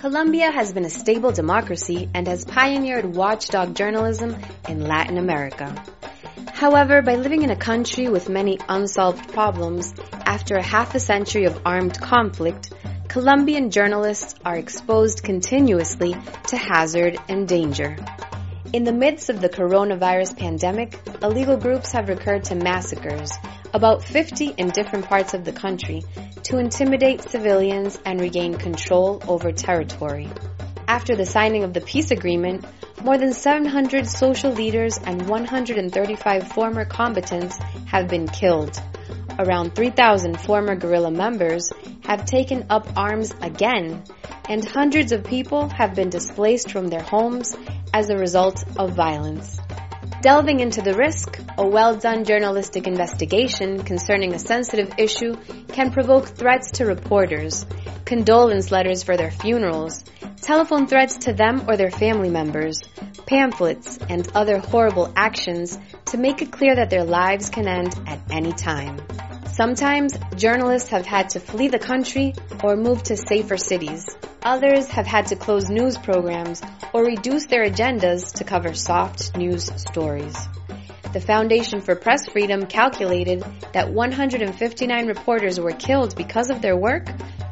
Colombia has been a stable democracy and has pioneered watchdog journalism in Latin America. However, by living in a country with many unsolved problems, after a half a century of armed conflict, Colombian journalists are exposed continuously to hazard and danger. In the midst of the coronavirus pandemic, illegal groups have recurred to massacres, about 50 in different parts of the country, to intimidate civilians and regain control over territory. After the signing of the peace agreement, more than 700 social leaders and 135 former combatants have been killed. Around 3,000 former guerrilla members have taken up arms again, and hundreds of people have been displaced from their homes as a result of violence. Delving into the risk, a well-done journalistic investigation concerning a sensitive issue can provoke threats to reporters, condolence letters for their funerals, telephone threats to them or their family members, pamphlets, and other horrible actions to make it clear that their lives can end at any time. Sometimes journalists have had to flee the country or move to safer cities. Others have had to close news programs or reduce their agendas to cover soft news stories. The Foundation for Press Freedom calculated that 159 reporters were killed because of their work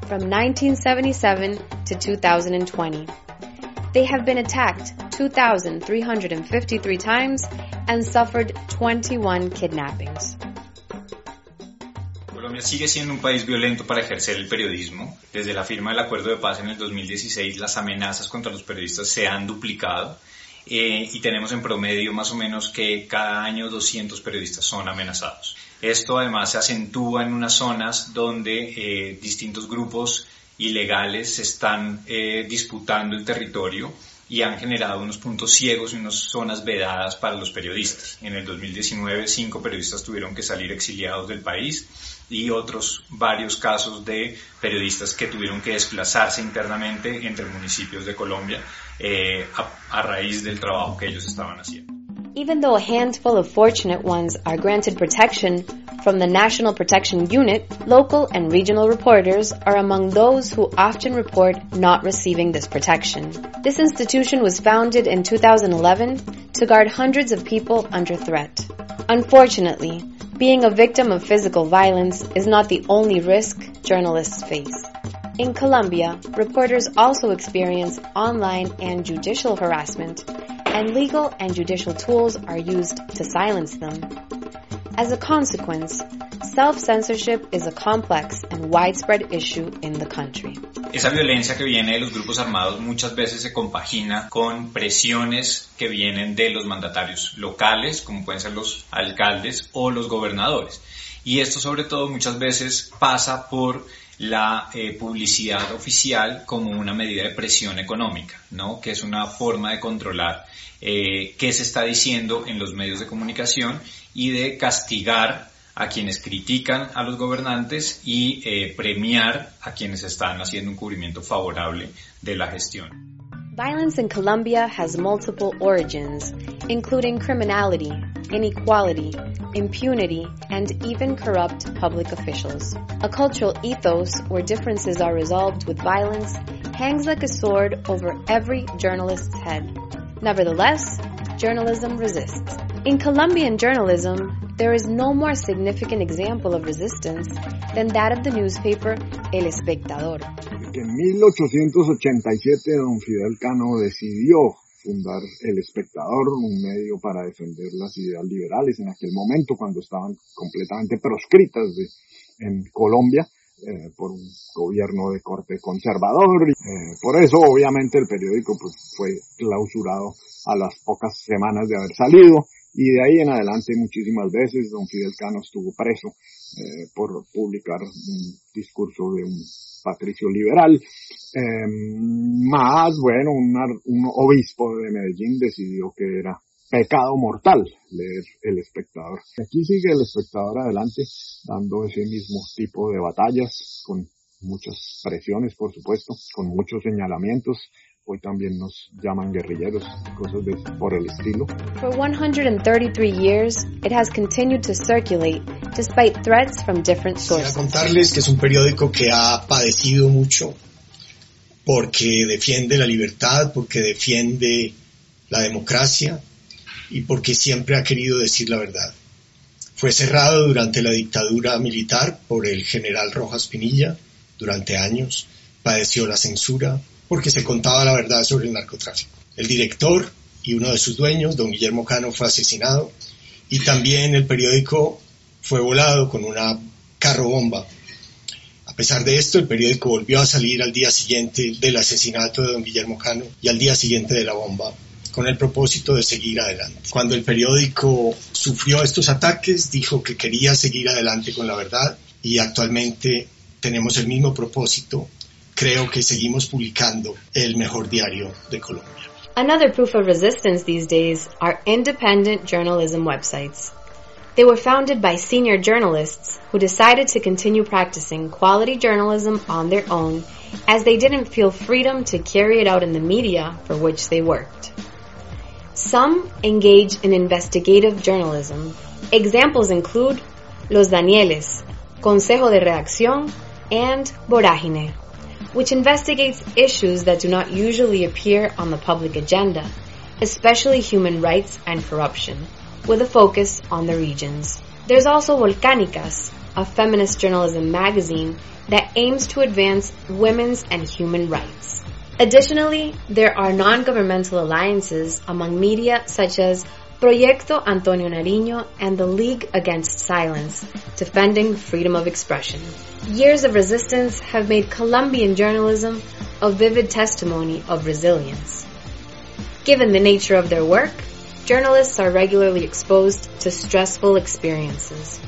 from 1977 to 2020. They have been attacked 2,353 times and suffered 21 kidnappings. Colombia sigue siendo un país violento para ejercer el periodismo. Desde la firma del acuerdo de paz en el 2016, las amenazas contra los periodistas se han duplicado eh, y tenemos en promedio más o menos que cada año 200 periodistas son amenazados. Esto además se acentúa en unas zonas donde eh, distintos grupos ilegales están eh, disputando el territorio y han generado unos puntos ciegos y unas zonas vedadas para los periodistas. En el 2019, cinco periodistas tuvieron que salir exiliados del país y otros varios casos de periodistas que tuvieron que desplazarse internamente entre municipios de Colombia eh, a, a raíz del trabajo que ellos estaban haciendo. Even though a handful of fortunate ones are granted protection from the National Protection Unit, local and regional reporters are among those who often report not receiving this protection. This institution was founded in 2011 to guard hundreds of people under threat. Unfortunately, being a victim of physical violence is not the only risk journalists face. In Colombia, reporters also experience online and judicial harassment, and legal and judicial tools are used to silence them. As a consequence, self-censorship is a complex and widespread issue in the country. Esa violencia que viene de los grupos armados muchas veces se compagina con presiones que vienen de los mandatarios locales, como pueden ser los alcaldes o los gobernadores. Y esto sobre todo muchas veces pasa por la eh, publicidad oficial como una medida de presión económica, ¿no? que es una forma de controlar eh, qué se está diciendo en los medios de comunicación y de castigar a quienes critican a los gobernantes y eh, premiar a quienes están haciendo un cubrimiento favorable de la gestión. Violence in Colombia has multiple origins, including criminality, inequality, impunity, and even corrupt public officials. A cultural ethos where differences are resolved with violence hangs like a sword over every journalist's head. Nevertheless, journalism resists. In Colombian journalism, there is no more significant example of resistance than that of the newspaper El Espectador. En 1887 don Fidel Cano decidió fundar El Espectador, un medio para defender las ideas liberales en aquel momento cuando estaban completamente proscritas de, en Colombia eh, por un gobierno de corte conservador. Eh, por eso obviamente el periódico pues, fue clausurado a las pocas semanas de haber salido y de ahí en adelante muchísimas veces don Fidel Cano estuvo preso eh, por publicar un discurso de un patricio liberal. Eh, más, bueno, un, un obispo de Medellín decidió que era pecado mortal leer El Espectador. Aquí sigue El Espectador adelante, dando ese mismo tipo de batallas, con muchas presiones, por supuesto, con muchos señalamientos. Hoy también nos llaman guerrilleros, cosas de, por el estilo. For 133 years, it has continued to circulate despite threats from different sources. Quisiera contarles que es un periódico que ha padecido mucho porque defiende la libertad, porque defiende la democracia y porque siempre ha querido decir la verdad. Fue cerrado durante la dictadura militar por el general Rojas Pinilla durante años, padeció la censura porque se contaba la verdad sobre el narcotráfico. El director y uno de sus dueños, don Guillermo Cano, fue asesinado y también el periódico fue volado con una carro bomba. A pesar de esto, el periódico volvió a salir al día siguiente del asesinato de don Guillermo Cano y al día siguiente de la bomba con el propósito de seguir adelante. Cuando el periódico sufrió estos ataques, dijo que quería seguir adelante con la verdad y actualmente tenemos el mismo propósito. Creo que seguimos publicando el mejor diario de Colombia. Another proof of resistance these days are independent journalism websites. They were founded by senior journalists who decided to continue practicing quality journalism on their own as they didn't feel freedom to carry it out in the media for which they worked. Some engage in investigative journalism. Examples include Los Danieles, Consejo de Redacción, and Vorágine, which investigates issues that do not usually appear on the public agenda, especially human rights and corruption, with a focus on the regions. There's also Volcánicas, a feminist journalism magazine that aims to advance women's and human rights. Additionally, there are non-governmental alliances among media such as Proyecto Antonio Nariño and the League Against Silence, defending freedom of expression. Years of resistance have made Colombian journalism a vivid testimony of resilience. Given the nature of their work, journalists are regularly exposed to stressful experiences.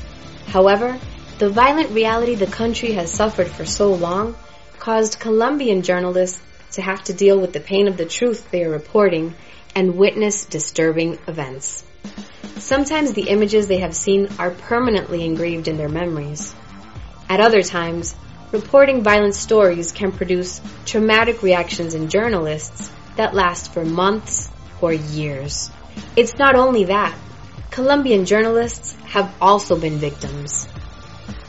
However, the violent reality the country has suffered for so long caused Colombian journalists to have to deal with the pain of the truth they are reporting and witness disturbing events. Sometimes the images they have seen are permanently engraved in their memories. At other times, reporting violent stories can produce traumatic reactions in journalists that last for months or years. It's not only that. Colombian journalists have also been victims.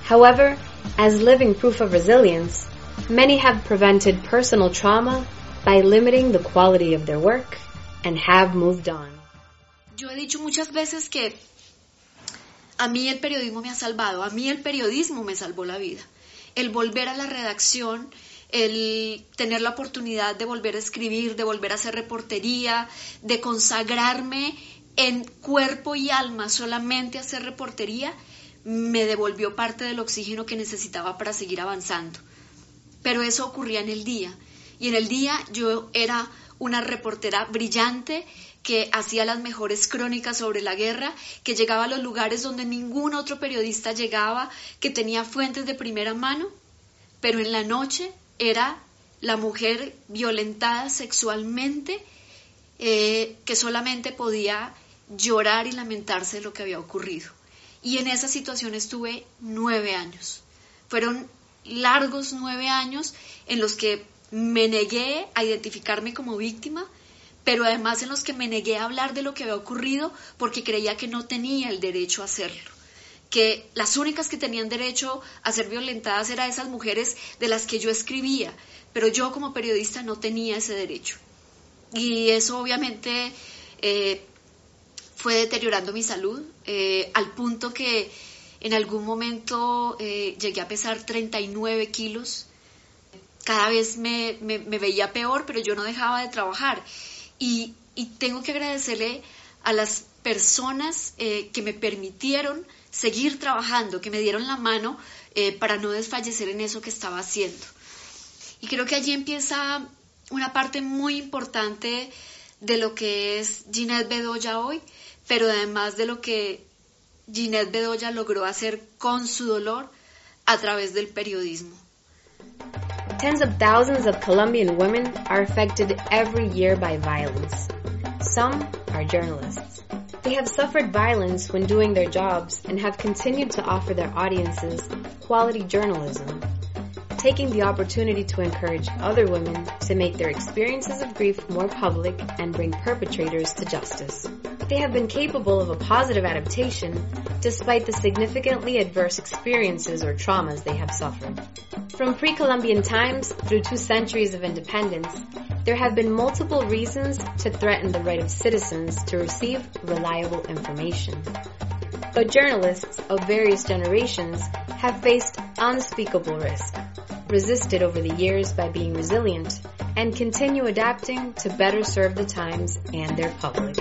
However, as living proof of resilience, Many have prevented personal trauma by limiting the quality of their work and have moved on. Yo he dicho muchas veces que a mí el periodismo me ha salvado, a mí el periodismo me salvó la vida. El volver a la redacción, el tener la oportunidad de volver a escribir, de volver a hacer reportería, de consagrarme en cuerpo y alma solamente a hacer reportería, me devolvió parte del oxígeno que necesitaba para seguir avanzando pero eso ocurría en el día. Y en el día yo era una reportera brillante que hacía las mejores crónicas sobre la guerra, que llegaba a los lugares donde ningún otro periodista llegaba, que tenía fuentes de primera mano, pero en la noche era la mujer violentada sexualmente eh, que solamente podía llorar y lamentarse de lo que había ocurrido. Y en esa situación estuve nueve años. Fueron largos nueve años en los que me negué a identificarme como víctima, pero además en los que me negué a hablar de lo que había ocurrido porque creía que no tenía el derecho a hacerlo que las únicas que tenían derecho a ser violentadas eran esas mujeres de las que yo escribía, pero yo como periodista no tenía ese derecho. Y eso obviamente eh, fue deteriorando mi salud eh, al punto que en algún momento eh, llegué a pesar 39 kilos. Cada vez me, veía peor, pero yo no dejaba de trabajar. Y, tengo que agradecerle a las personas eh, que me permitieron seguir trabajando, que me dieron la mano eh, para no desfallecer en eso que estaba haciendo. Y creo que allí empieza una parte muy importante de lo que es Ginette Bedoya hoy, pero además de lo que Ginette Bedoya logró hacer con su dolor a través del periodismo. Tens of thousands of Colombian women are affected every year by violence. Some are journalists. They have suffered violence when doing their jobs and have continued to offer their audiences quality journalism taking the opportunity to encourage other women to make their experiences of grief more public and bring perpetrators to justice. They have been capable of a positive adaptation despite the significantly adverse experiences or traumas they have suffered. From pre-Columbian times through two centuries of independence, there have been multiple reasons to threaten the right of citizens to receive reliable information. But journalists of various generations have faced unspeakable risk, resisted over the years by being resilient, and continue adapting to better serve the times and their public.